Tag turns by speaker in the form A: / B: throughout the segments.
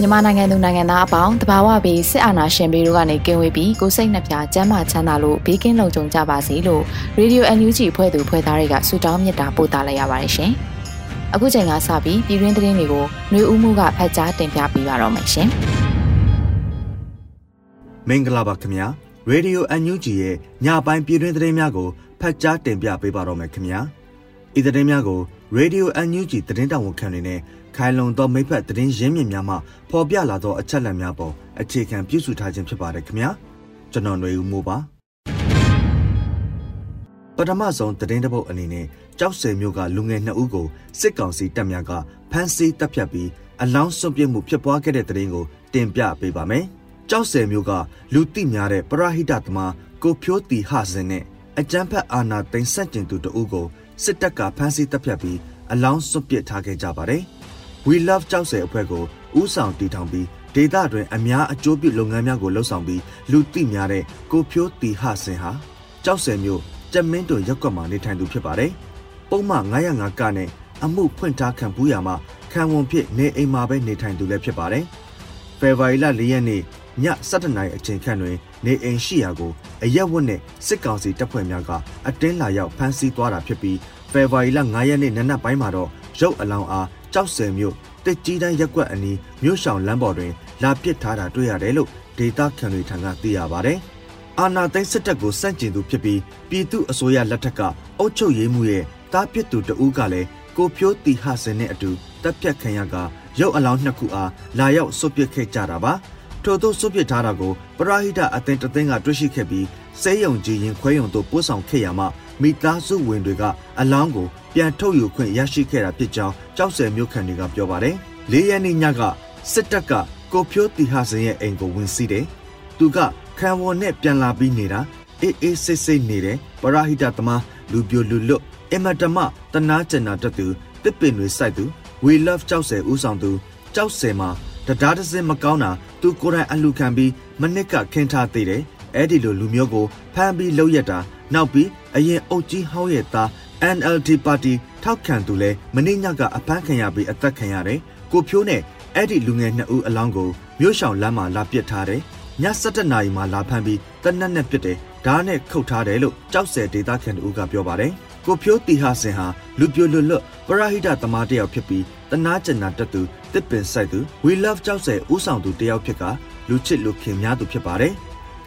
A: မြန်မာနိုင်ငံသူနိုင်ငံသားအပေါင်းတဘာဝပြီးစစ်အာဏာရှင်ပြည်တို့ကနေကင်းဝေးပြီးကိုစိတ်နှပြကျန်းမာချမ်းသာလို့ဘေးကင်းလုံခြုံကြပါစေလို့ Radio NUG ဖွဲ့သူဖွဲ့သားတွေကဆုတောင်းမေတ္တာပို့သလိုက်ရပါတယ်ရှင်။အခုချိန်ကစပြီးပြည်တွင်းသတင်းတွေကိုຫນွေဦးမှုကဖတ်ကြားတင်ပြပေးပါတော့မယ်ရှင်။
B: မင်္ဂလာပါခင်ဗျာ။ Radio NUG ရဲ့ညပိုင်းပြည်တွင်းသတင်းများကိုဖတ်ကြားတင်ပြပေးပါတော့မယ်ခင်ဗျာ။ ဤသတင်းများကို Radio NUG သတင်းတောင်ဝန်ခံတွေနဲ့ခိုင်လုံသောမိဖက်သတင်းရင်းမြစ်များမှဖော်ပြလာသောအချက်အလက်များပေါ်အခြေခံပြုစုထားခြင်းဖြစ်ပါတယ်ခင်ဗျာကျွန်တော်ຫນွေဦးမိုးပါပထမဆုံးသတင်းတပုတ်အနေနဲ့ကြောက်စဲမျိုးကလူငယ်နှစ်ဦးကိုစစ်ကောင်စီတပ်များကဖမ်းဆီးတပ်ဖြတ်ပြီးအလောင်းစွန့်ပစ်မှုဖြစ်ပွားခဲ့တဲ့သတင်းကိုတင်ပြပေးပါမယ်ကြောက်စဲမျိုးကလူသိများတဲ့ပရဟိတသမားကိုဖြိုးတီဟစင်နဲ့အကြမ်းဖက်အာဏာသိမ်းဆက်ကျင်သူတဦးကို စစ်တပ်ကဖမ်းဆီးတပ်ဖြတ်ပြီးအလောင်းစွန့်ပစ်ထားခဲ့ကြပါတယ်။ We Love ကြောက်စဲအဖွဲ့ကိုဥဆောင်တည်ထောင်ပြီးဒေသတွင်အများအကျိုးပြုလုပ်ငန်းများကိုလှုပ်ဆောင်ပြီးလူသိများတဲ့ကိုဖြိုးတီဟစင်ဟာကြောက်စဲမျိုးကြက်မင်းတွင်ရက်ကွက်မှာနေထိုင်သူဖြစ်ပါတယ်။ပုံမှန်905ကနဲ့အမှုဖွင့်ထားခံပူးရမှာခံဝန်ဖြစ်နေအိမ်မှာပဲနေထိုင်သူလည်းဖြစ်ပါတယ်။ဖေဖော်ဝါရီလ၄ရက်နေ့ ည7:00နာရီအချိန်ခန့်တွင် နေအိမ်ရှိရာကိုအရက်ဝတ်နဲ့စစ်ကောင်စီတပ်ဖွဲ့များကအတင်းလာရောက်ဖမ်းဆီးသွားတာဖြစ်ပြီးဖေဖော်ဝါရီလ9ရက်နေ့နနက်ပိုင်းမှာတော့ရုပ်အလောင်းအားကြောက်စဲမြို့တစ်ကြီးတန်းရက်ကွက်အနီးမြို့ရှောင်လမ်းပေါ်တွင်လာပစ်ထားတာတွေ့ရတယ်လို့ဒေတာခံတွေထံကသိရပါဗျ။အာနာသိန်းစစ်တပ်ကိုစန့်ကျင်သူဖြစ်ပြီးပြည်သူအစိုးရလက်ထက်ကအုပ်ချုပ်ရေးမှုရဲ့တားပစ်သူတဦးကလည်းကိုဖြိုးတီဟစင်နဲ့အတူတပ်ပြတ်ခံရကရုပ်အလောင်းနှစ်ခုအားလာရောက်စွတ်ပစ်ခဲ့ကြတာပါ။ ထို့သောစွတ်ပစ်ထားတာကိုပရဟိတအသင်းတသိန်းကတွေ့ရှိခဲ့ပြီးစေယုံကြီးရင်ခွဲယုံတို့ပို့ဆောင်ခဲ့ရမှမိသားစုဝင်တွေကအလောင်းကိုပြန်ထုတ်ယူခွင့်ရရှိခဲ့တာဖြစ်ကြောင်းကြောက်စဲမြို့ခံတွေကပြောပါတယ်။၄ရက်နေ့ညကစစ်တပ်ကကိုဖြိုးတီဟာစင်ရဲ့အိမ်ကိုဝင်စီးတယ်။သူကခံဝန်နဲ့ပြန်လာပြီးနေတာအေးအေးစိတ်စိတ်နေတယ်ပရဟိတသမားလူပြိုလူလွတ်အမတမတနာကျင်နာတတ်သူတစ်ပင်တွေစိုက်သူ we love ကြောက်စဲဦးဆောင်သူကြောက်စဲမှာ တရားတစင်မကောင်းတာသူကိုယ်တိုင်အလှခံပြီးမနစ်ကခင်းထားသေးတယ်အဲ့ဒီလိုလူမျိုးကိုဖမ်းပြီးလောက်ရတာနောက်ပြီးအရင်အုပ်ကြီးဟောင်းရဲ့သား NLD ပါတီထောက်ခံသူလဲမနေ့ညကအဖမ်းခံရပြီးအသက်ခံရတယ်ကိုဖြိုးနဲ့အဲ့ဒီလူငယ်နှစ်ဦးအလောင်းကိုမြို့ရှောင်လမ်းမှာလာပစ်ထားတယ်ည7နာရီမှာလာဖမ်းပြီးတနက်နဲ့ပစ်တယ်ဓာတ်နဲ့ခုတ်ထားတယ်လို့ကြောက်စဲဒေတာခံတူကပြောပါတယ် ကိုဖြိုးတီဟာစင်ဟာလူပြိုလွတ်လွတ်ပရဟိတသမားတယောက်ဖြစ်ပြီးတနာကျင်နာတက်သူတစ်ပင်ဆိုင်သူ We Love ကြောက်စဲဥဆောင်သူတယောက်ဖြစ်ကလူချစ်လူခင်များသူဖြစ်ပါတယ်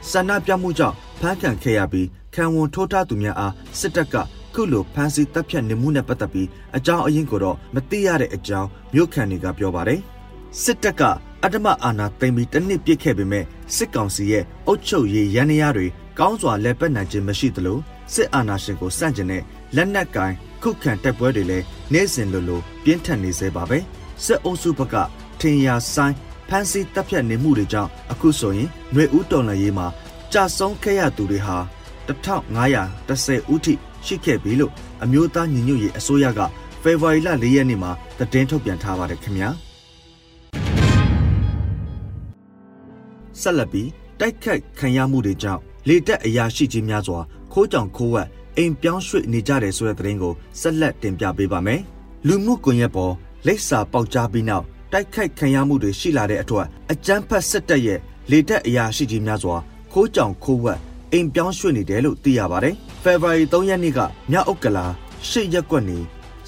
B: ဆန္ဒပြမှုကြောင့်ဖမ်းခံခဲ့ရပြီးခံဝန်ထိုးထားသူများအားစစ်တပ်ကခုလိုဖမ်းဆီးတပ်ဖြတ်နေမှုနဲ့ပတ်သက်ပြီးအကြောင်းအရင်းကိုတော့မသိရတဲ့အကြောင်းမြို့ခံတွေကပြောပါတယ်စစ်တပ်ကအတ္တမအာဏာသိမ်းပြီးတနစ်ပြစ်ခဲ့ပေမဲ့စစ်ကောင်စီရဲ့အုပ်ချုပ်ရေးရန်ရာတွေကောင်းစွာလက်ပတ်နိုင်ခြင်းမရှိသလိုစစ်အာဏာရှင်ကိုစန့်ကျင်တဲ့ လက်နက်ကင်ခုခံတပ်ပွဲတွေလည်းနေ့စဉ်လိုလိုပြင်းထန်နေစေပါပဲစစ်အုပ်စုဘက်ကထင်ရဆိုင်ဖမ်းဆီးတပ်ဖြတ်နေမှုတွေကြောင့်အခုဆိုရင်ຫນွေဦးတော်လှန်ရေးမှာကြာဆုံးခဲ့ရသူတွေဟာ1510ဦးထိရှိခဲ့ပြီလို့အမျိုးသားညီညွတ်ရေးအစိုးရကဖေဖော်ဝါရီလ၄ရက်နေ့မှာသတင်းထုတ်ပြန်ထားပါတယ်ခင်ဗျာဆက်လက်ပြီးတိုက်ခိုက်ခံရမှုတွေကြောင့်လေတက်အရာရှိကြီးများစွာခိုးကြောင်ခိုးဝက် အိမ်ပြောင်းရွှေ့နေကြတယ်ဆိုတဲ့သတင်းကိုဆက်လက်တင်ပြပေးပါမယ်လူမှုကွန်ရက်ပေါ်လိပ်စာပေါက်ကြားပြီးနောက်တိုက်ခိုက်ခံရမှုတွေရှိလာတဲ့အတွက်အကြမ်းဖက်စစ်တပ်ရဲ့လေတက်အရာရှိကြီးများစွာခိုးကြောင်ခိုးဝက်အိမ်ပြောင်းရွှေ့နေတယ်လို့သိရပါတယ်။ဖေဖော်ဝါရီ3ရက်နေ့ကမြောက်ဥက္ကလာရှစ်ရက်ကွက်နေ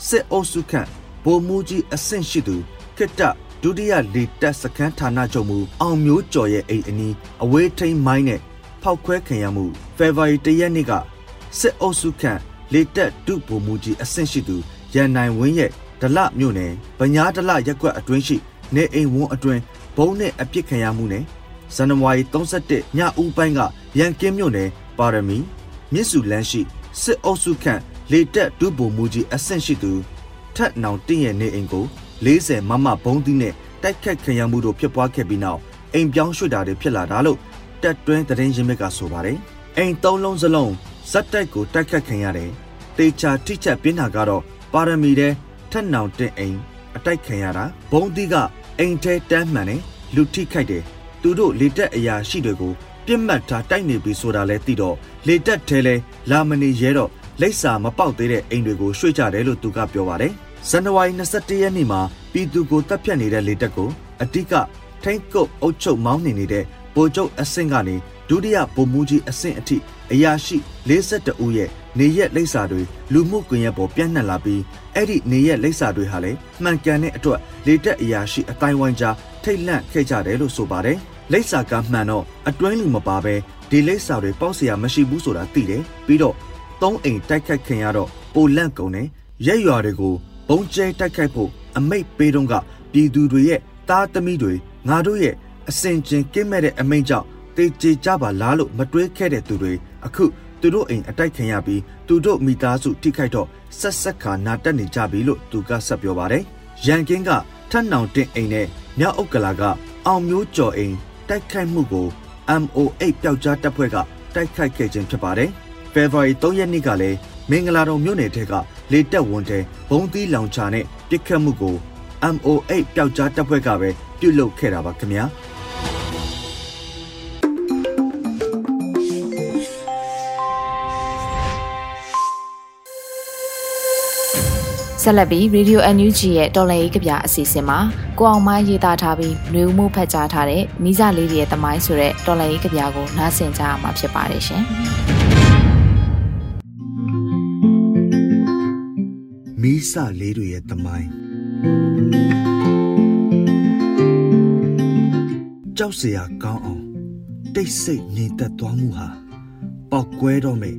B: စစ်အုပ်စုခန့်ဗိုလ်မှူးကြီးအဆင့်ရှိသူခိတ္တဒုတိယလေတပ်စခန်းဌာနချုပ်မူအောင်မျိုးကျော်ရဲ့အိမ်အနီးအဝေးထိန်မိုင်းနဲ့ဖောက်ခွဲခံရမှုဖေဖော်ဝါရီ၁ရက်နေ့က စစ်အုပ်စုခန့်လေတပ်ဒုဗိုလ်မှူးကြီးအဆင့်ရှိသူရန်နိုင်ဝင်းရဲ့ဒလမြို့နယ်ဗညာဒလရက်ကွက်အတွင်းရှိနေအိမ်ဝန်းအတွင်းဘုံနဲ့အပြစ်ခံရမှုနဲ့ဇန်နဝါရီ31ညဦးပိုင်းကရန်ကင်းမြို့နယ်ပါရမီမြစ်စုလန်းရှိစစ်အုပ်စုခန့်လေတက်ဒုဗိုလ်မှူးကြီးအဆင့်ရှိသူထက်နောင်တင့်ရဲ့နေအိမ်ကို40မမဘုံသီးနဲ့တိုက်ခတ်ခံရမှုတို့ဖြစ်ပွားခဲ့ပြီးနောက်အိမ်ပြောင်းရွှေ့တာတွေဖြစ်လာတာလို့တက်တွင်းသတင်းရင်းမြစ်ကဆိုပါတယ်။အိမ်သုံးလုံးစလုံး ဇက်တိုက်ကိုတိုက်ခတ်ခံရတယ်။တေချာထိချက်ပြင်းတာကတော့ပါရမီတဲ့ထက်နောင်တင့်အိမ်အတိုက်ခံရတာဘုံသီးကအိမ်ထဲတန်းမှန်တယ်လူထိခိုက်တယ်သူတို့လေတက်အရာရှိတွေကိုပြစ်မှတ်ထားတိုက်နေပြီဆိုတာလဲသိတော့လေတက်ထဲလဲလာမနေရဲတော့လိပ်စာမပေါက်သေးတဲ့အိမ်တွေကိုရွှေ့ကြတယ်လို့သူကပြောပါတယ်။ဇန်နဝါရီ21ရက်နေ့မှာပြည်သူကိုတပ်ဖြတ်နေတဲ့လေတက်ကိုအတိကထိန်းကုတ်အုပ်ချုပ်မောင်းနေနေတဲ့ဗိုလ်ချုပ်အဆင့်ကနေဒုတိယဗိုလ်မှူးကြီးအဆင့်အထိ အရာရှိ42ဦးရဲ့နေရက်လိပ်စာတွေလူမှုကွန်ရက်ပေါ်ပြန့်နှံ့လာပြီးအဲ့ဒီနေရက်လိပ်စာတွေဟာလည်းမှန်ကန်တဲ့အတွက်လေတက်အရာရှိအတိုင်းဝိုင်းကြားထိတ်လန့်ခဲ့ကြတယ်လို့ဆိုပါတယ်လိပ်စာကမှန်တော့အတွင်းလူမပါပဲဒီလိပ်စာတွေပေါက်เสียမရှိဘူးဆိုတာသိတယ်ပြီးတော့သုံးအိမ်တိုက်ခိုက်ခင်ရတော့ပိုလန့်ကုန်တယ်ရက်ရွာတွေကိုဘုံကျဲတိုက်ခိုက်ဖို့အမိတ်ပေးတော့ကပြည်သူတွေရဲ့သားသမီးတွေငါတို့ရဲ့အစင်ကျင်ကင်းမဲ့တဲ့အမိန့်ကြောင့် တေချေကြပါလားလို့မတွေးခဲ့တဲ့သူတွေအခုသူတို့အိမ်အတိုက်ခံရပြီးသူတို့မိသားစုထိခိုက်တော့ဆက်ဆက်ခါနာတက်နေကြပြီလို့သူကဆက်ပြောပါတယ်။ရန်ကင်းကထပ်နောင်တင်အိမ်နဲ့မြောက်ဥက္ကလာကအောင်မျိုးကျော်အိမ်တိုက်ခိုက်မှုကို MO8 ပျောက်ကြားတပ်ဖွဲ့ကတိုက်ခိုက်ခဲ့ခြင်းဖြစ်ပါတယ်။ဖေဖော်ဝါရီ3ရက်နေ့ကလည်းမင်္ဂလာတော်မြို့နယ်ထဲကလေတက်ဝန်တဲဘုံသီးလောင်ချာနဲ့ပစ်ခတ်မှုကို MO8 ပျောက်ကြားတပ်ဖွဲ့ကပဲပြုလုပ်ခဲ့တာပါခင်ဗျာ။
A: ဆက်လက်ပြီး Radio NUG ရဲ့တော်လည်ရေးကြပြအစီအစဉ်မှာကိုအောင်မိုင်းရေးသားထားပြီးလူမှုဖတ်ကြားထားတဲ့မိစလေးတွေရဲ့တမိုင်းဆိုတဲ့တော်လည်ရေးကြပြကိုနားဆင်ကြရမှာဖြစ်ပါတယ်ရှင်။
B: မိစလေးတွေရဲ့တမိုင်းကြောက်စရာကောင်းအောင်တိတ်ဆိတ်ငြိမ်သက်သွားမှုဟာပောက်ကွဲတော့မဲ့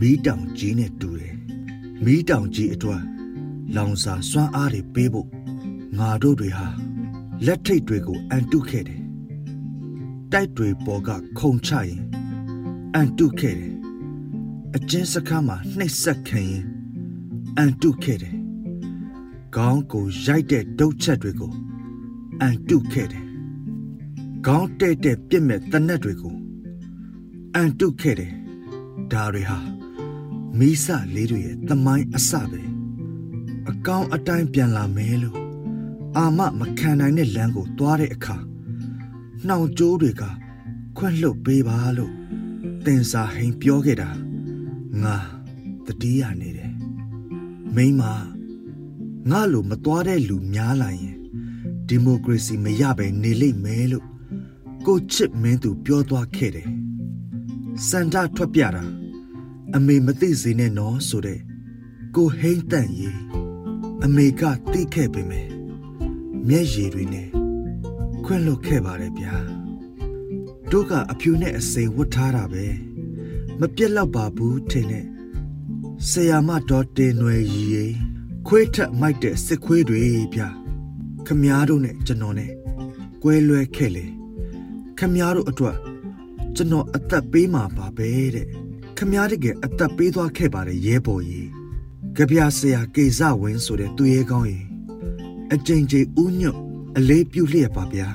B: မီးတောင်ကြီးနဲ့တူတယ်။မီးတောင်ကြီးအတွက် လောင်စာစွမ်းအားတွေပေးဖို့ငါတို့တွေဟာလက်ထိတ်တွေကိုအန်တုခဲ့တယ်တိုက်တွေပေါ်ကခုံချရင်အန်တုခဲ့တယ်အကျဉ်းစခန်းမှာနှိပ်စက်ခံရင်အန်တုခဲ့တယ်ခေါင်းကိုရိုက်တဲ့ဒုတ်ချက်တွေကိုအန်တုခဲ့တယ်ခေါင်းတဲ့တဲ့ပြစ်မဲ့တနက်တွေကိုအန်တုခဲ့တယ်ဒါတွေဟာမိစလေးတွေရဲ့သမိုင်းအစပဲ အကောင်းအတိုင်းပြန်လာမယ်လို့အာမမခံနိုင်တဲ့လမ်းကိုသွားတဲ့အခါနှောင်ကြိုးတွေကခွန့်လွတ်ပေးပါလို့တင်စာဟိန်ပြောခဲ့တာငါတတိယနေတယ်မိမငါလိုမသွားတဲ့လူများလာရင်ဒီမိုကရေစီမရပဲနေလိမ့်မယ်လို့ကိုချစ်မင်းသူပြောသွားခဲ့တယ်စန္ဒထွက်ပြတာအမေမသိစေနဲ့နော်ဆိုတဲ့ကိုဟိမ့်တန့်ရေး အမေကသိခဲ့ပေမဲ့မျက်ရည်တွေနဲ့ခွင့်လွတ်ခဲ့ပါတယ်ဗျာတို့ကအဖြူနဲ့အစိမ်ဝတ်ထားတာပဲမပြက်တော့ပါဘူးထင်နဲ့ဆရာမတော်တင်နွယ်ကြီးခွေးထက်မိုက်တဲ့စစ်ခွေးတွေဗျာခမားတို့နဲ့ကျွန်တော်နဲ့ကွဲလွဲခဲ့လေခမားတို့အတွက်ကျွန်တော်အသက်ပေးမှာပါပဲတဲ့ခမားတကယ်အသက်ပေးသွားခဲ့ပါတယ်ရဲဘော်ကြီး ကြပြဆရာကေဇဝင်းဆိုတဲ့သူရဲကောင်းရင်အကြိမ်ကြိမ်ဥညွတ်အလေးပြုလျက်ပါဗျာ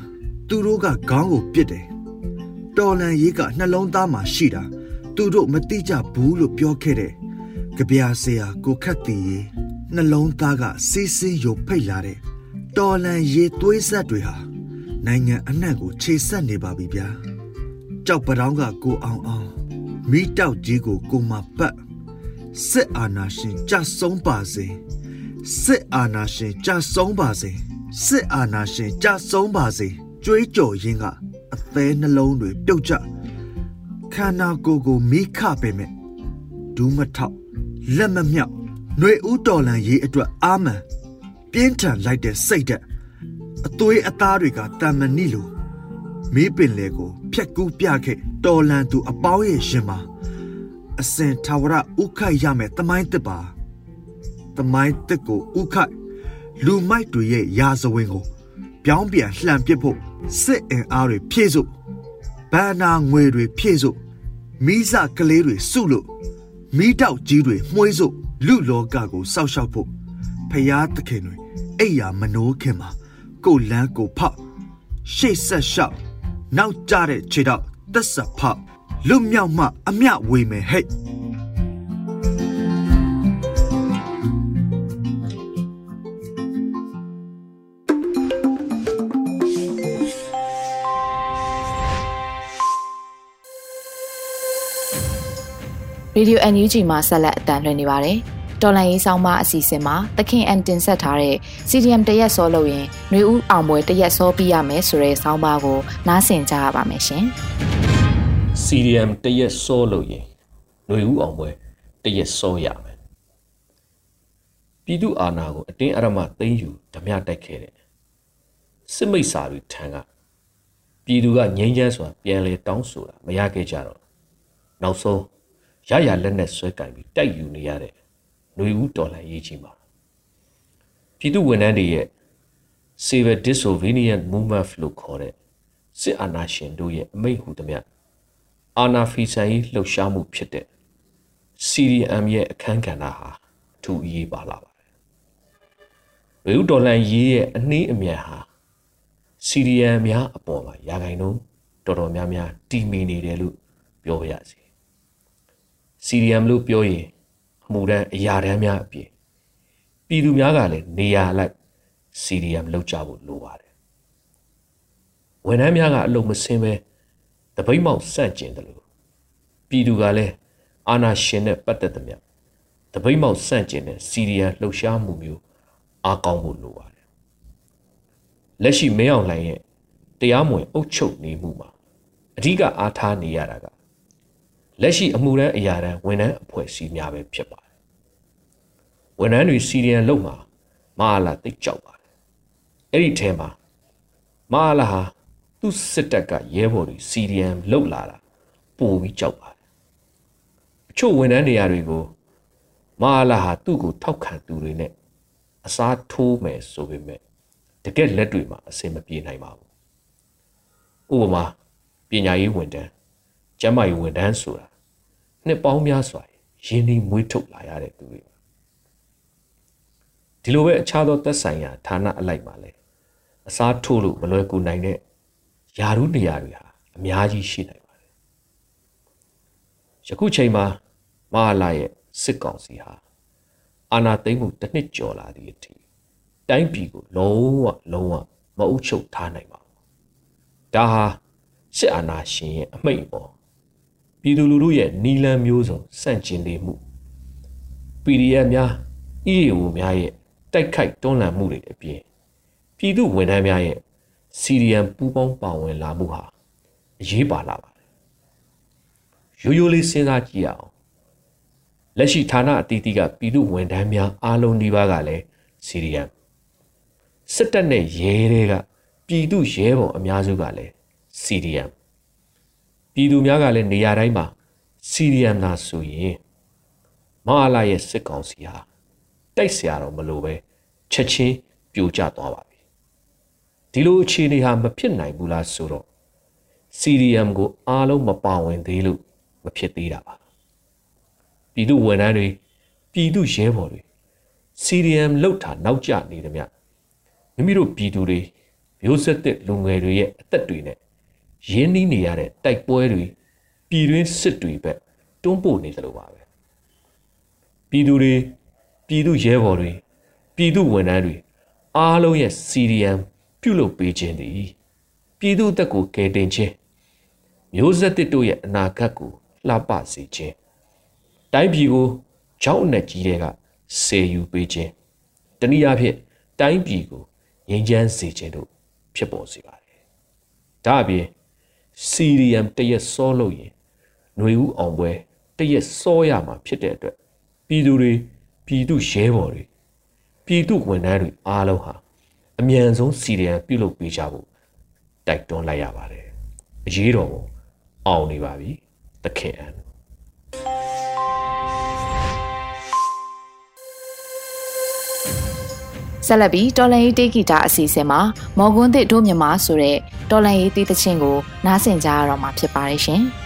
B: သူတို့ကခေါင်းကိုပစ်တယ်တော်လန်ရေးကနှလုံးသားမှာရှိတာသူတို့မတိကြဘူးလို့ပြောခဲ့တဲ့ကြပြဆရာကိုခတ်တီရေနှလုံးသားကစီးစင်းယိုဖိတ်လာတဲ့တော်လန်ရေးသွေးဆက်တွေဟာနိုင်ငံအနှံ့ကိုခြေဆက်နေပါပြီဗျာကြောက်ပတောင်းကကိုအောင်အောင်မိတောက်ကြီးကိုကိုမပတ် စစ်အာဏာရှင်ကြဆုံးပါစေစစ်အာဏာရှင်ကြဆုံးပါစေစစ်အာဏာရှင်ကြဆုံးပါစေကြွေးကြော်ရင်းကအသေးနှလုံးတွေပြုတ်ကျခန္ဓာကိုယ်ကိုမိခပေမဲ့ဒူးမထောက်လက်မမြောက်ຫນွေဦးတော်လန်ရေးအတွက်အာမန်ပြင်းထန်လိုက်တဲ့စိတ်ဓာတ်အသွေးအသားတွေကတန်မဏိလိုမီးပင်လေကို ဖြက်ကူးပြခဲ့တော်လန်သူအပေါင်းရဲ့ရှင်မှာ အစင်ထာဝရဥခိုက်ရမယ်တမိုင်းတစ်ပါတမိုင်းတစ်ကိုဥခိုက်လူမိုက်တွေရဲ့ရာဇဝင်ကိုပြောင်းပြန်လှန်ပစ်ဖို့စစ်အင်အားတွေဖြည့်စု့ဘန်နာငွေတွေဖြည့်စု့မိစကလေးတွေစုလို့မိတောက်ကြီးတွေမှုေးစု့လူလောကကိုစောက်ရှောက်ဖို့ဖျားသခင်တွေအိယာမနိုးခင်မှာကိုလန်းကိုဖောက်ရှေ့ဆက်လျှောက်နောက်ကြတဲ့ခြေတော့တက်ဆက်ဖောက် လွတ်မြောက်မှအမျှဝေမယ်ဟဲ့
A: ရေဒီယို NUG မှာဆက်လက်အတန်လွှင့်နေပါတယ်။တော်လန်ရေးဆောင်မအစီအစဉ်မှာသခင်အန်တင်ဆက်ထားတဲ့ CDM တရက်စောလို့ရင်ຫນွေဦးအောင်ပွဲတရက်စောပြီးရမယ်ဆိုတဲ့ဆောင်းပါးကိုနားဆင်ကြရပါမယ်ရှင်
C: CDM တရက်စောလို့ရင်ຫນွေဦးအောင်ပွဲတရက်စောရမယ်ပြည်သူအာဏာကိုအတင်းအရမသိမ်းယူဓမြတိုက်ခဲ့တဲ့စစ်မိတ်စာတွေထံကပြည်သူကငြိမ်းချမ်းစွာပြန်လဲတောင်းဆိုတာမရခဲ့ကြတော့နောက်ဆုံးရရလက်နဲ့ဆွဲကင်ပြီးတိုက်ယူနေရတဲ့ຫນွေဦးတော်လှန်ရေးကြီးမှာပြည်သူဝန်ထမ်းတွေရဲ့ Civil Disobedience Movement လို့ခေါ်တဲ့စစ်အာဏာရှင်တို့ရဲ့အမိန့်ဟူသမျှ အာနာဖီဆိုင်ရေးလှုပ်ရှားမှုဖြစ်တဲ့ CDM ရဲ့အခန်းကဏ္ဍဟာအထူးအရေးပါလာပါတယ်။ဝေဥဒေါ်လန်ရေးရဲ့အနှေးအမြန်ဟာ CDM များအပေါ်မှာရာဂိုင်နှုန်းတော်တော်များများတည်မီနေတယ်လို့ပြောပါရစေ။ CDM လို့ပြောရင်အမှုတန်းအရာတန်းများအပြင်ပြည်သူများကလည်းနေရာလိုက် CDM လောက်ကြဖို့လိုပါတယ်။ဝန်ထမ်းများကအလုံးမစင်းပဲ တပိတ်မောက်စန့်ကျင်တယ်လို့ပြည်သူကလည်းအာနာရှင်နဲ့ပတ်သက်သည်မြတ်တပိတ်မောက်စန့်ကျင်တဲ့စီရီယန်လှုပ်ရှားမှုမျိုးအားကောင်းဖို့လိုပါတယ်လက်ရှိမင်းအောင်လှိုင်ရဲ့တရားမဝင်အုပ်ချုပ်နေမှုမှာအဓိကအားထားနေရတာကလက်ရှိအမှုရန်အရာတန်းဝန်ထမ်းအဖွဲ့အစည်းများပဲဖြစ်ပါတယ်ဝန်ထမ်းတွေစီရီယန်လုံမှာမဟာလာတိတ်ကြောက်ပါတယ်အဲ့ဒီထဲမှာမဟာလာဟာ သူ့စစ်တပ်ကရဲဘော်တွေ CDM လုတ်လာတာပိုပြီးကြောက်ပါတယ်အချို့ဝန်ထမ်းနေရာတွေကိုမဟာလာဟာသူ့ကိုထောက်ခံသူတွေနဲ့အစားထိုးမယ်ဆိုပေမဲ့တကယ်လက်တွေမှာအဆင်မပြေနိုင်ပါဘူးဥပမာပညာရေးဝန်ထမ်းကျန်းမာရေးဝန်ထမ်းဆိုတာနှစ်ပေါင်းများစွာရင်းနှီးမွေးထုတ်လာရတဲ့သူတွေဒီလိုပဲအခြားသောသက်ဆိုင်ရာဌာနအလိုက်မှာလဲအစားထိုးလို့မလွယ်ကူနိုင်တဲ့ ယာရုနေရာတွေဟာအများကြီးရှိနိုင်ပါတယ်ယခုချိန်မှာမဟာလာရဲ့စစ်ကောင်စီဟာအာဏာသိမ်းမှုတစ်နှစ်ကျော်လာသည့်အထိတိုင်းပြည်ကိုလုံးဝလုံးဝမအုပ်ချုပ်ထားနိုင်ပါဘူးဒါဟာစစ်အာဏာရှင်ရဲ့အမိန့်ပေါ်ပြည်သူလူထုရဲ့နီလန်မျိုးစုံစန့်ကျင်နေမှု PDF များ EAO များရဲ့တိုက်ခိုက်တွန်းလှန်မှုတွေအပြင်ပြည်သူဝန်ထမ်းများရဲ့ စီရီယံပူးပေါင်းပါဝင်လာမှုဟာအရေးပါလာပါတယ်ရိုးရိုးလေးစဉ်းစားကြည့်အောင်လက်ရှိဌာနအသီးသီးကပြည်သူဝန်ထမ်းများအားလုံးဒီပါကလည်းစီရီယံစစ်တပ်နဲ့ရဲတွေကပြည်သူရဲဘော်အများစုကလည်းစီရီယံပြည်သူများကလည်းနေရာတိုင်းမှာစီရီယံသာဆိုရင်မဟာလာရဲ့စစ်ကောင်စီဟာတိုက်ဆရာတော့မလိုပဲချက်ချင်းပြိုကျသွားပါပြီ ဒီလိုအခြေအနေဟာမဖြစ်နိုင်ဘူးလားဆိုတော့ CDM ကိုအားလုံးမပါဝင်သေးလို့မဖြစ်သေးတာပါပြည်သူဝန်ထမ်းတွေပြည်သူရဲဘော်တွေ CDM လောက်တာနောက်ကျနေတယ်မြမိမိတို့ပြည်သူတွေမျိုးဆက်တဲ့လူငယ်တွေရဲ့အသက်တွေနဲ့ရင်းနှီးနေရတဲ့တိုက်ပွဲတွေပြည်တွင်းစစ်တွေဘက်တွန်းပို့နေသလိုပါပဲပြည်သူတွေပြည်သူရဲဘော်တွေပြည်သူဝန်ထမ်းတွေအားလုံးရဲ့ CDM ပြုလုပ်ပေးခြင်းသည်ပြည်သူတက်ကိုကယ်တင်ခြင်းမျိုးဆက်တစ်တို့ရဲ့အနာဂတ်ကိုလှပစေခြင်းတိုင်းပြည်ကိုကြောက်အနက်ကြီးတွေကစေယူပေးခြင်းတနည်းအားဖြင့်တိုင်းပြည်ကိုငြိမ်းချမ်းစေခြင်းတို့ဖြစ်ပေါ်စေပါတယ်ဒါအပြင် CDM တရက်စောလို့ရင်ຫນွေဦးအောင်ပွဲတရက်စောရမှာဖြစ်တဲ့အတွက်ပြည်သူတွေပြည်သူရဲဘော်တွေပြည်သူဝန်ထမ်းတွေအားလုံးဟာ အမြန်ဆုံးစီရီယံပြုလုပ်ပေးကြဖို့တိုက်တွန်းလိုက်ရပါတယ်အရေးတော်ကိုအောင်နေပါပြီသခင်အန်
A: ဆက်လက်ပြီးတော်လန်ရေးတေးဂီတာအစီအစဉ်မှာမော်ကွန်းသစ်တို့မြန်မာဆိုတဲ့တော်လန်ရေးတေးသချင်းကိုနားဆင်ကြရတော့မှာဖြစ်ပါတယ်ရှင်။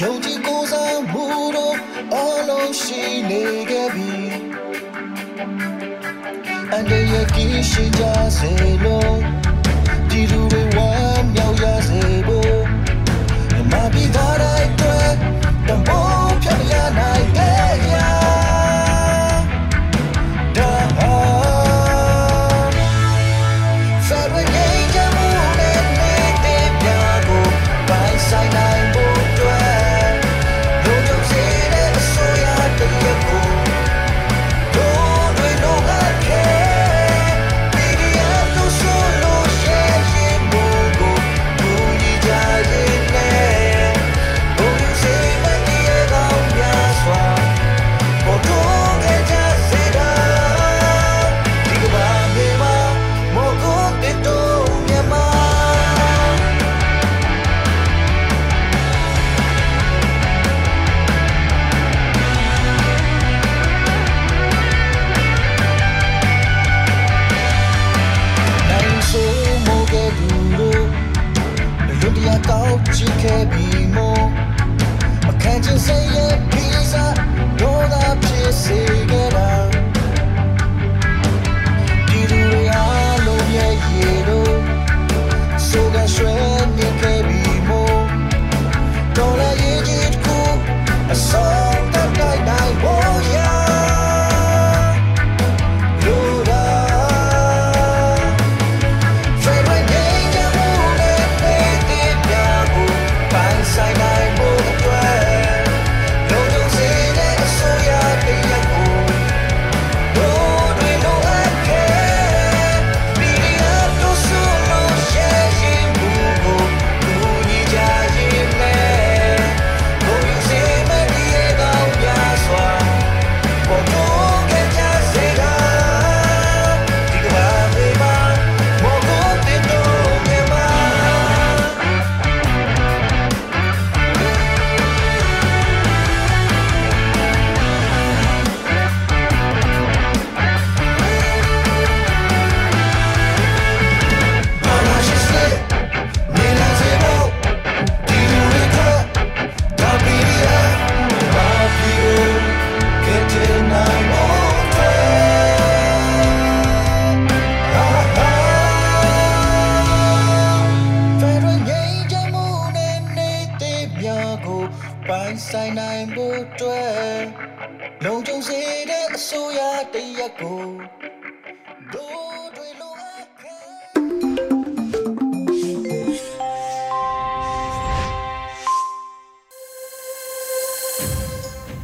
D: ယုံကြည်ကိုးစားမှုတို့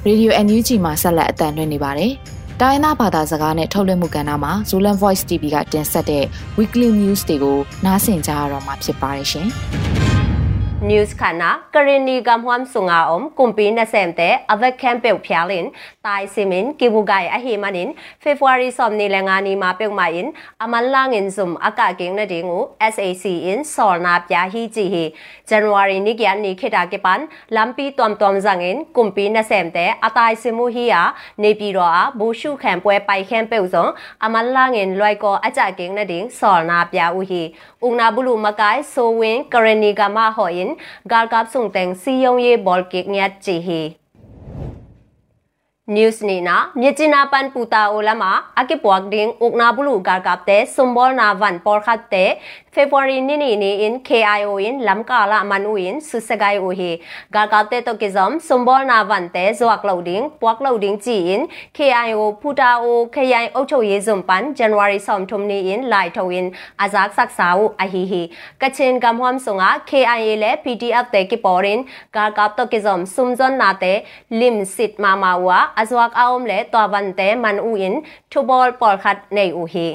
D: ရေဒီယို NUG မှာဆက်လက်အသံလွှင့်နေပါတယ်။တိုင်းသားဘာသာစကားနဲ့ထုတ်လွှင့်မှုကဏ္ဍမှာ Zolan Voice TV ကတင်ဆက်တဲ့ Weekly News တွေကိုနားဆင်ကြရတော့မှာဖြစ်ပါတယ်ရှင်။
E: news khana karini gam huam sunga om kumpi na semte avek camp pe phialin tai simin kibugai a hi manin february som ni lenga ni ma pe ma in amal lang in zum aka king na dingu sac in sol na pya hi ji hi january ni gyan ni khita ke pan lampi tom tom zang in kumpi na semte atai simu hi ya ne pi ro a bu shu khan pwe pai khan pe zong amal lang in loi ko acha king na ding sol na pya u hi ungna bulu makai so win karini gama ho in gar kap sung teng si yong ye bol kek nyat chi hi news ni na myechina pan puta olama ake puak ding ukna bulu gar kap te sumbol na van por khat te February ni ni ni in KIO in lamkala manu in susagai u hi garkate to kizom sumbol na vante zuak loading puak loading chi in KIO puta o khayai အုပ်ချုပ်ရေးစုံပန် January som thumni in lai thawin azak sak sau a hi hi kachin gamhwam sunga KIA le PDF te ki porin garkap to kizom sumjon na te lim sit mama wa azwak aom le to vante man u in thubol por khat nei u hi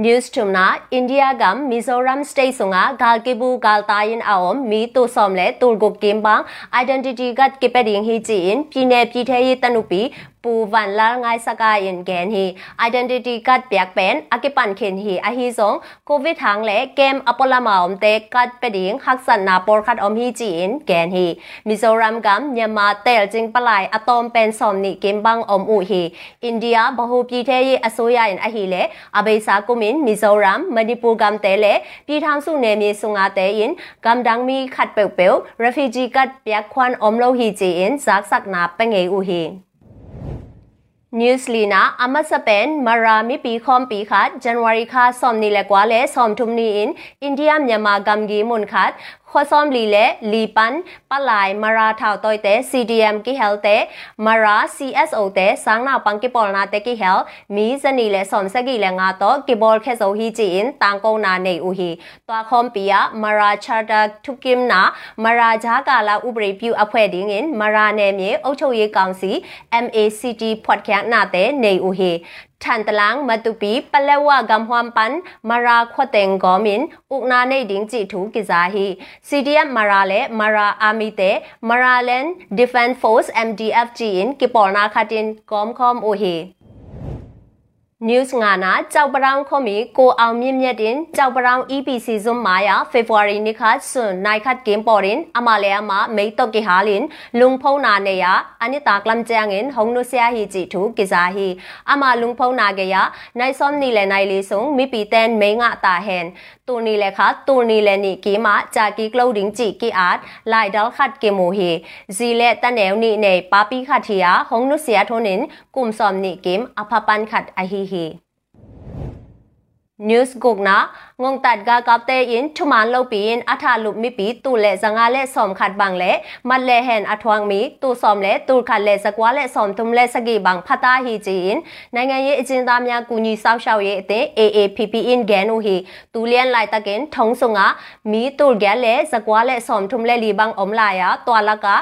E: News tumna India gam Mizoram state sunga galkibu galtayin aom mi to somle turguk kimbang identity gat kipeding hi chin pine pi the yi tanupi ปูวันละงายสกายอินแกนฮี identity กัดเปียกเป็นอากิปันเข็นฮีอาฮีสงโควิดทางและเกมอปอลามาอมเตกัดเปดิงฮักสันนาปอร์คัดอมฮีจีนแกนฮีมิโซรัมกัมยามาเตลจิงปลายอะตอมเป็นสอมนิเกมบังอมอูฮีอินเดียบหูปีเทยีอโซยาอินอาฮีเลอาเบซากุมินมิโซรัมมณิปูกัมเตเลปีทางสุเนมีสุงาเตอินกัมดังมีขัดเปลวเปลว refugee กัดเปียกควันอมโลฮีจีอินซักสักนาเปงเออูฮี Newslina Amasapen Marami pi khom pi khat January kha somni le kwa le som thumni in India Myanmar gamgi mun khat ခေါ်ဆောင်လီလေလီပန်ပလိုက်မရာထောက်တော့တဲ့ CDM ကိဟဲလ်တဲ့မရာ CSO တဲ့စန်းနာပန်ကိပေါ်နာတဲ့ကိဟဲလ်မီဇနီလေဆောင်စကီလေငါတော့ကိဘောခဲဆိုဟီချီအင်တန်ကုန်းနာနေဦးဟီတွာခွန်ပီယာမရာချာတာထုကင်နာမရာဂျာကာလာဥပရိပြုအဖွဲ့ဒင်းင်မရာနယ်မြေအုပ်ချုပ်ရေးကောင်စီ MACT ဖွက်ခန့်နာတဲ့နေဦးဟီ ထန်တလန်းမတူပီပလက်ဝဂမ်ဟွမ်ပန်မရာခွတ်တင်ဂောမင်ဥကနာနေဒင်းကြည့်ထူကိဇာဟီ CDF မရာလေမရာအာမီတေမရာလန် Defense Force MDF ကြည့်င်ကိပေါ်နာခတင်ကောမ်ခေါမ်အိုဟီ News ငါနာကြောက်ပရောင်ခမီကိုအောင်မြင့်မြတ်တင်ကြောက်ပရောင် EPC ဇွန်မာယာ February နိခတ်ဆွန်နိုင်ခတ်ကင်ပေါ်ရင်အမလေအမမေတုတ်ကေဟာလင်လုံဖုံနာနေယအနိတာကလမ်ချန်ငင်ဟုံနုဆယာဟီချီထူကိဇာဟီအမလုံဖုံနာကေယနိုင်စောနီလေနိုင်လီဆုံမိပီတန်မေငါတာဟန် တူနီလေခါတူနီလေနီကီမာဂျာကီကလောဒင်းချီကီအာတ်လိုက်ဒယ်ခတ်ကေမိုဟီဇီလေတနေဝနီနေပါပီခတ်ထီယာဟုံနုဆယာထုံနင်ကုမ်ဆ ோம் နီကိမ်အဖပန်ခတ်အဟီဟီ news gokna ngong tat ga kap te in thuman lo pin atha lup mi pi tu le zanga le som khat bang le mat le hen athwang mi tu som le tu khat le zakwa le som tum le sagi bang phata hi ji in နိုင်ငံရေးအကျဉ်းသားများကူညီစောင့်ရှောက်ရေးအသင်း AAPP in ganu hi tu lian lai takin thong sunga mi tu gya le zakwa le som tum le li bang om la ya twala ka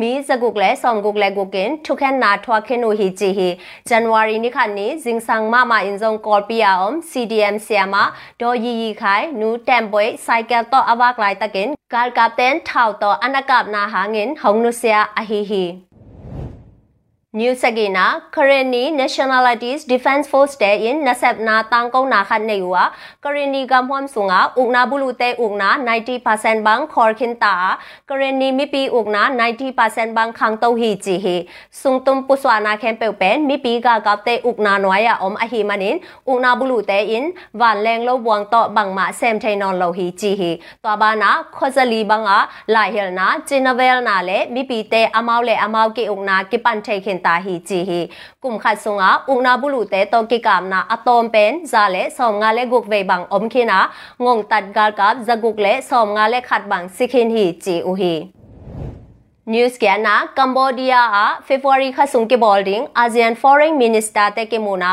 E: မီဇဂုကလဲဆောင်ဂုကလဲဂုကင်ထုခန်နာထွာခေနိုဟီချီဟီဇန်နဝါရီနိခန်နီဇင်းဆန်မမအင်ဇုံကော်ပီယာအုံ CDM ဆီယာမဒေါ်ယီယီခိုင်နူတမ်ပွဲဆိုင်ကယ်တော့အဝကလိုက်တကင်ကာကပ်တန်ထောက်တော့အနကပ်နာဟာငင်ဟုံနုဆီယာအဟီဟီ New Sagina Kareni Nationalities Defense Force Day in Nasabna Tangkong na khat nei wa Kareni gam hwam sunga ukna bulu te ukna 90% bang khor khin ta Kareni mi pi ukna 90% bang khang to hi chi hi sung tum puswa na khem pe pen mi pi ga kap te ukna noya ya om a hi manin ukna bulu te in van leng lo wang to bang ma sem thai non lo hi chi hi to ba na khozali bang a lai hel na chinavel na le mi pi te amau le amau ke ukna ki pan thai khin တာဟီချီဟီကုမ်ခတ်ဆုံငါဥနာဘူးလူတဲတောကိကမ်နာအတုံပန်ဇာလေဆောင်ငါလေဂုတ်ဝေဘန်အုံခိနာငုံတတ်ဂါကပ်ဇဂုတ်လေဆောင်ငါလေခတ်ဘန်စိခင်ဟီချီဦးဟီ News kya na Cambodia a February kha sung ke bolding ASEAN Foreign Minister te ke mona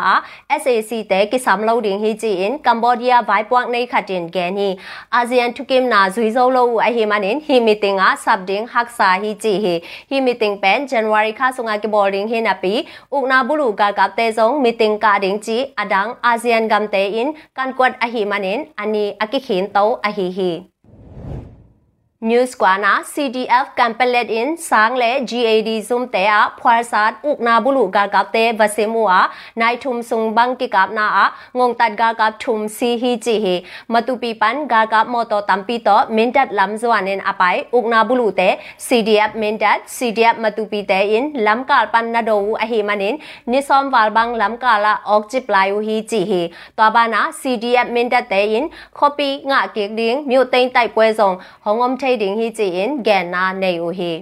E: a SAC te ke samloading hi chi in Cambodia vai puak nei khatin gen hi ASEAN thukim na zui zo lo a hi manin hi meeting a sabding haksa hi chi hi hi meeting pen January kha sunga ke bolding hi na pi ukna bulu ga ga te zong meeting ka ding chi adang ASEAN gam te in kan kwat a hi manin ani akikhin to a hi hi News Kwana CDF Kampelet in Sang le GAD Zoom te a Phwarsat Ukna Bulu ga kap te Vasimu a Nai Thum Sung Bang ki kap na a Ngong Tat ga kap Thum Si Hi Chi Hi Matupi Pan ga kap Moto Tampi to Mindat Lam Zwanin Apai Ukna Bulu te CDF Mindat CDF Matupi te in Lam Kal Pan Na Do a Hi Manin Nisom Wal Bang Lam Kala Ok Chip Lai Hi Chi Hi Twa ba na CDF Mindat te in Copy Nga Kiek Ding Myu Tein Tai Pwe Zong Hong Om ထိတ်တင်ဟီချီင်ဂန်နာနေဦးဟီ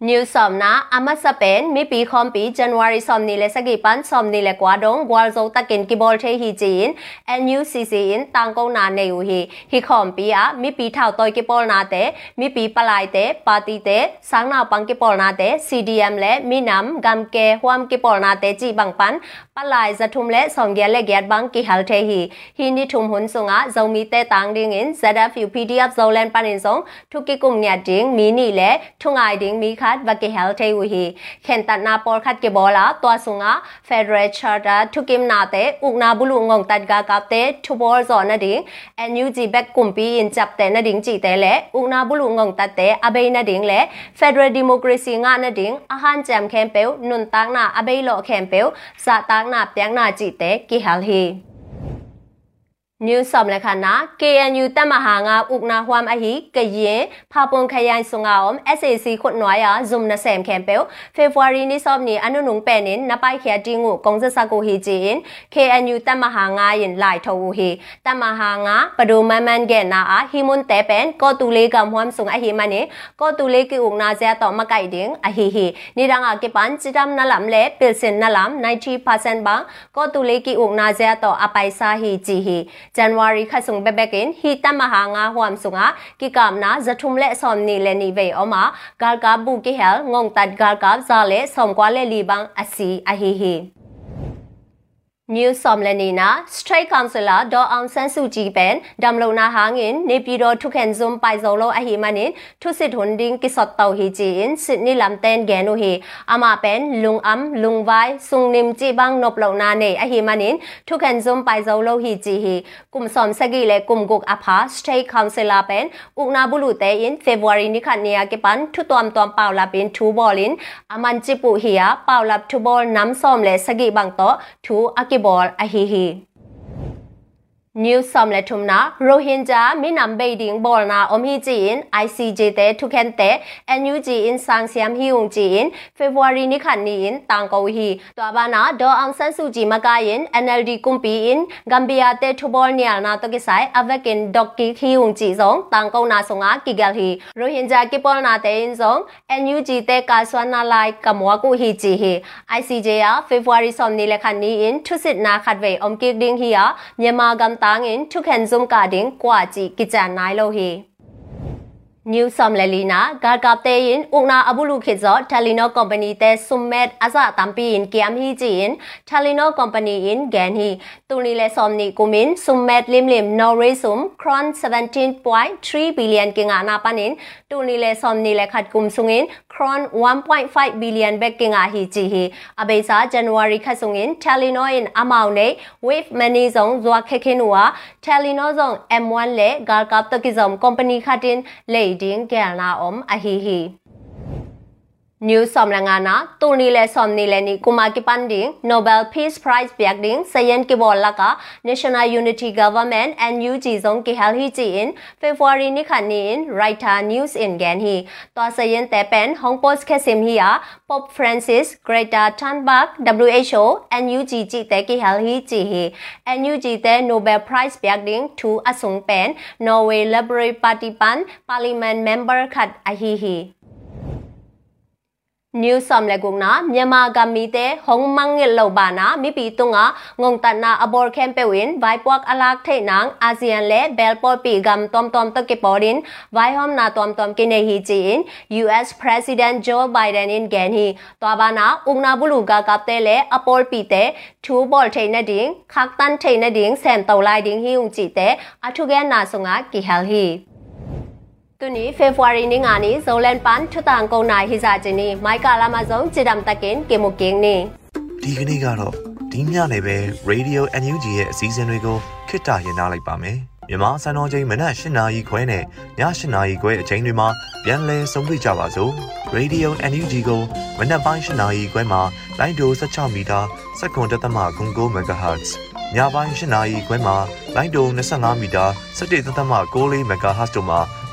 E: New somna amasa pen mi pi khom pi January somni le sagi pan somni le kwa dong gwal zo takin ki bol the hi chin NUCC in tang ko na ne u hi hi khom pi a mi pi thao toy ki bol na te mi pi palai te party te sang na pang ki bol na te CDM le mi nam gam ke hwam ki bol na te chi bang pan palai za thum le som gya le gyat bang ki hal the hi hi ni thum hun sunga zo mi te tang ding in ZFU PDF Zolan panin song thu ki kum nya ding mi ni le thungai ding mi kha khat va ke hel te wi hi khen tat na por khat ke bola to sunga federal charter thu kim na te uk na bulu ngong tat ga kap te thu bor zo na ding NUG back kum pi in chap te na ding chi te le uk na bulu ngong tat te abai na ding le federal democracy nga na ding a han jam khem peu nun tang na abai lo khem peu sa tang na pyang na chi te ki hal hi New สอมเลขานะ KNU ตมหางาอุกนาความอหิกะเยพาปงขยายสงาอม SAC ขดน้อยอ่ะ Zoom นะแซมแคมเปล February นี้สอบนี้อนุนุงแปนินนไป na piang na ji te ki hal hi ညူဆောင်လခနာ KNU တက်မဟာငါဥကနာဟွမ်အဟိကရင်ဖာပွန်ခရိုင်ဆုငါ om SAC ခုနွားယာ zoom နဆမ်ကမ်ပယ်ဖေဖော်ဝါရီနေ့ဆောင်နေအနုနုံပဲနင်နပိုက်ခဲတီငုကုံစစကိုဟီဂျင် KNU တက်မဟာငါယင်လိုက်ထောဟီတက်မဟာငါပဒိုမမန်ကဲနာအဟိမွန်တဲပန်ကောတူလေးကမ်ဟွမ်ဆုငအဟိမနေကောတူလေးကဥကနာဇဲတော့မကိုက်ဒင်းအဟိဟီနေရငါကေပန်စီတမ်နလမ်လေပီလ်စင်နလမ်90%ဘာကောတူလေးကဥကနာဇဲတော့အပိုင်စာဟီဂျီဟီ January ခဆုံဘက်ဘက်ကင်ဟီတမဟာငါဟွမ်ဆုငါကိကမ်နာဇထုံလက်ဆ ோம் နီလေနီဝေအမဂါလ်ကာဘူကိဟဲလ်ငုံတတ်ဂါလ်ကာဇာလေဆ ோம் ကွာလေလီဘန်အစီအဟီဟီ New Somlenina Straight Councilor Do Aung San Suu Kyi pen damlona hangin ne pi do thuken zum pai zolo a hi manin thu sit hunding ki sot tau hi chi in Sydney lam ten ge no hi ama pen lung am lung vai sung nim chi bang nop lo na ne a hi manin thuken zum pai zolo hi chi hi kum som sagi le kum guk apha Straight Councilor pen ukna bulu te in February ni khat nia ke pan thu tom tom paw la pin thu bolin aman chi pu hi ya paw lap thu bol nam som le sagi bang to thu aki ball a hi hi New Somle Tumna Rohingya Minam Beiding Bolna Omhi Jin ICJ te Thuken te NUG in Sang Siam Hiung Jin February ni khan ni in Tang Ko Hi Twa Bana Do Aung San Suu Kyi Makayin NLD Kumpi in Gambia te Thubol Nial na to kisai Avakin Dokki Hiung Ji Zong Tang Ko na songa Kigal Hi Rohingya Kipol na te in Zong NUG te Ka Swan na Lai Kamwa Ku Hi Ji Hi ICJ ya February Som ni le khan ni in Thusit na Khatwe Om Kik Ding Hi ya Myanmar Gam tangen thuken zum ka ding kwa chi ki chan nai lo hi new som lelina gar kap te in una abulu khizo talino company te summet aza tampi in kiam hi ji in talino company in gan hi tuni le somni kumin summet lim lim no re sum kron 17.3 billion kinga na panin tuni le somni le khat kum sungin Kron 1.5 billion bek kinga hi chi hi Abesa January Khasungin Talino in amount ne Wave Money Zong Zwa Khekhinua Talino Zong M1 le Garkap Takizom Company Khatin le ding gelna om ahihi New Somlangana Tunile Somnile ni Kumaki Panding Nobel Peace Prize biak ding Sayen ki bolaka National Unity Government NUG zong ki hal hi chi in February ni khan ni in Writer News in gan hi to Sayen te pen Hong Post khesim hi ya Pope Francis Greta Thunberg WHO NUG chi te ki hal hi chi hi NUG te Nobel Prize biak ding thu asung pen Norway Liberal Party pan Parliament member khat a hi hi New Samle Gungna Myanmar Gamite Hong Mangil Lobana Mipi Tunga Ngong Tanna Abor Campaign Vai Puak Alak The Nang ASEAN Le Belpol Pi Gam Tom Tom To Kiporin Vai Hom Na Tom Tom Kine Hi Chin US President Joe Biden in Gen Hi Twabana Ungna Bulu Ga Kapte Le Apol Pi Te Thu Bol The Na Ding Khak Tan The Na Ding Sem Taw Lai Ding Hi Ung Chi Te Athugen Na Sunga Ki Hal Hi ตุนี้เฟบรุรีนี้งานนี้โซเลนปันทุตังกงนายฮิซาจินีไมค์กาลามาซงจิดัมตะกินเกมุกิงนี่
F: ဒီကနေ့ကတော့ဒီညနေပဲ Radio NUG ရဲ့အစည်းအဝေးတွေကိုခਿੱတရနာလိုက်ပါမယ်မြန်မာစံတော်ချိန်မနက်၈နာရီခွဲနဲ့ည၈နာရီခွဲအချိန်တွေမှာပြန်လည်ဆုံးဖြတ်ကြပါစို့ Radio NUG ကိုမနက်ပိုင်း၈နာရီခွဲမှာလိုင်းဒို16မီတာစက္ကန့်တသမ9 MHz ညပိုင်း၈နာရီခွဲမှာလိုင်းဒို25မီတာ17.6 MHz တို့မှာ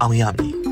F: အောင်ရမည်